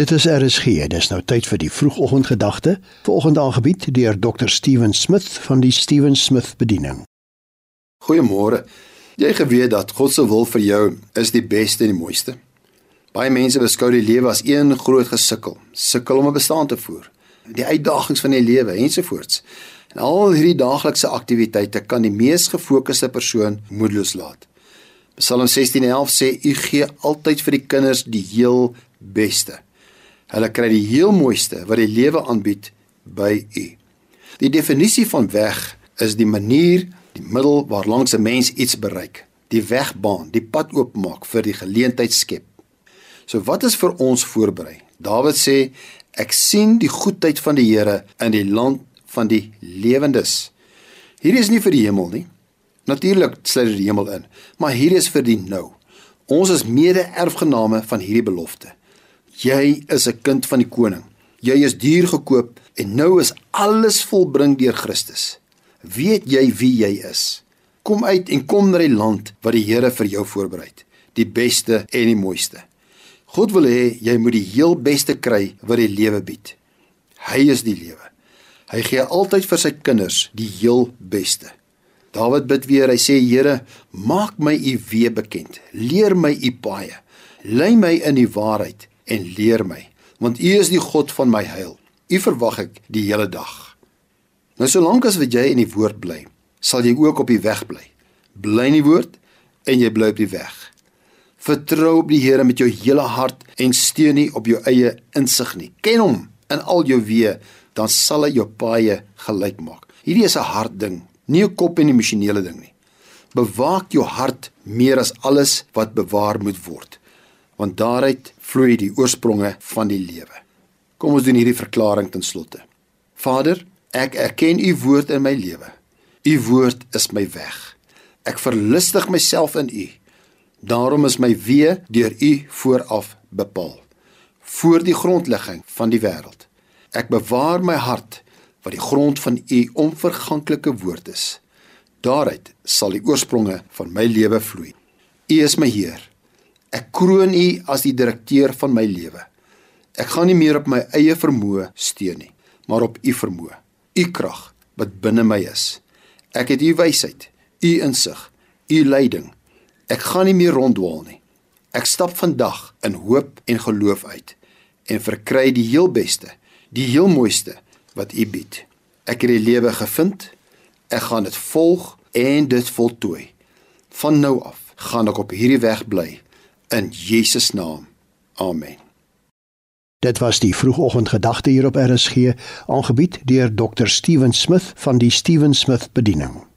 Dit is RSG. Dis nou tyd vir die vroegoggendgedagte. Vanoggend aangebied deur Dr. Steven Smith van die Steven Smith Bediening. Goeiemôre. Jy geweet dat God se wil vir jou is die beste en die mooiste. Baie mense beskou die lewe as een groot gesukkel, sukkel om 'n bestaan te voer, die uitdagings van die lewe ensovoorts. En al hierdie daaglikse aktiwiteite kan die mees gefokusde persoon moedeloos laat. Psalm 16:11 sê: "U gee altyd vir die kinders die heel beste." Hulle kry die heel mooiste wat die lewe aanbied by U. Die definisie van weg is die manier, die middel waarlangs 'n mens iets bereik, die wegbaan, die pad oopmaak vir die geleentheid skep. So wat is vir ons voorberei? Dawid sê ek sien die goedheid van die Here in die land van die lewendes. Hierdie is nie vir die hemel nie. Natuurlik sluit dit die hemel in, maar hierdie is vir die nou. Ons is mede-erfgename van hierdie belofte. Jy is 'n kind van die koning. Jy is duur gekoop en nou is alles volbring deur Christus. Weet jy wie jy is? Kom uit en kom na die land wat die Here vir jou voorberei het, die beste en die mooiste. God wil hê jy moet die heel beste kry wat die lewe bied. Hy is die lewe. Hy gee altyd vir sy kinders die heel beste. Dawid bid weer, hy sê Here, maak my u weë bekend. Leer my u paaie. Lei my in die waarheid en leer my, want U is die God van my heil. U verwag ek die hele dag. Nou solank as wat jy in die woord bly, sal jy ook op die weg bly. Bly in die woord en jy bly op die weg. Vertrou op die Here met jou hele hart en steun nie op jou eie insig nie. Ken hom in al jou weë, dan sal hy jou paaie gelyk maak. Hierdie is 'n hart ding, nie 'n kop en emosionele ding nie. Bewaak jou hart meer as alles wat bewaar moet word want daaruit vloei die oorspronge van die lewe. Kom ons doen hierdie verklaring ten slotte. Vader, ek erken u woord in my lewe. U woord is my weg. Ek verlustig myself in u. Daarom is my weë deur u vooraf bepaal voor die grondlegging van die wêreld. Ek bewaar my hart wat die grond van u onverganklike woord is. Daaruit sal die oorspronge van my lewe vloei. U is my Heer. Ek kroon U as die direkteur van my lewe. Ek gaan nie meer op my eie vermoë steun nie, maar op U vermoë, U krag wat binne my is. Ek het U wysheid, U insig, U leiding. Ek gaan nie meer ronddwaal nie. Ek stap vandag in hoop en geloof uit en verkry die heel beste, die heel mooiste wat U bied. Ek het die lewe gevind. Ek gaan dit volg en dit voltooi. Van nou af gaan ek op hierdie weg bly in Jesus naam. Amen. Dit was die vroegoggendgedagte hier op RSG, aangebied deur Dr. Steven Smith van die Steven Smith Bediening.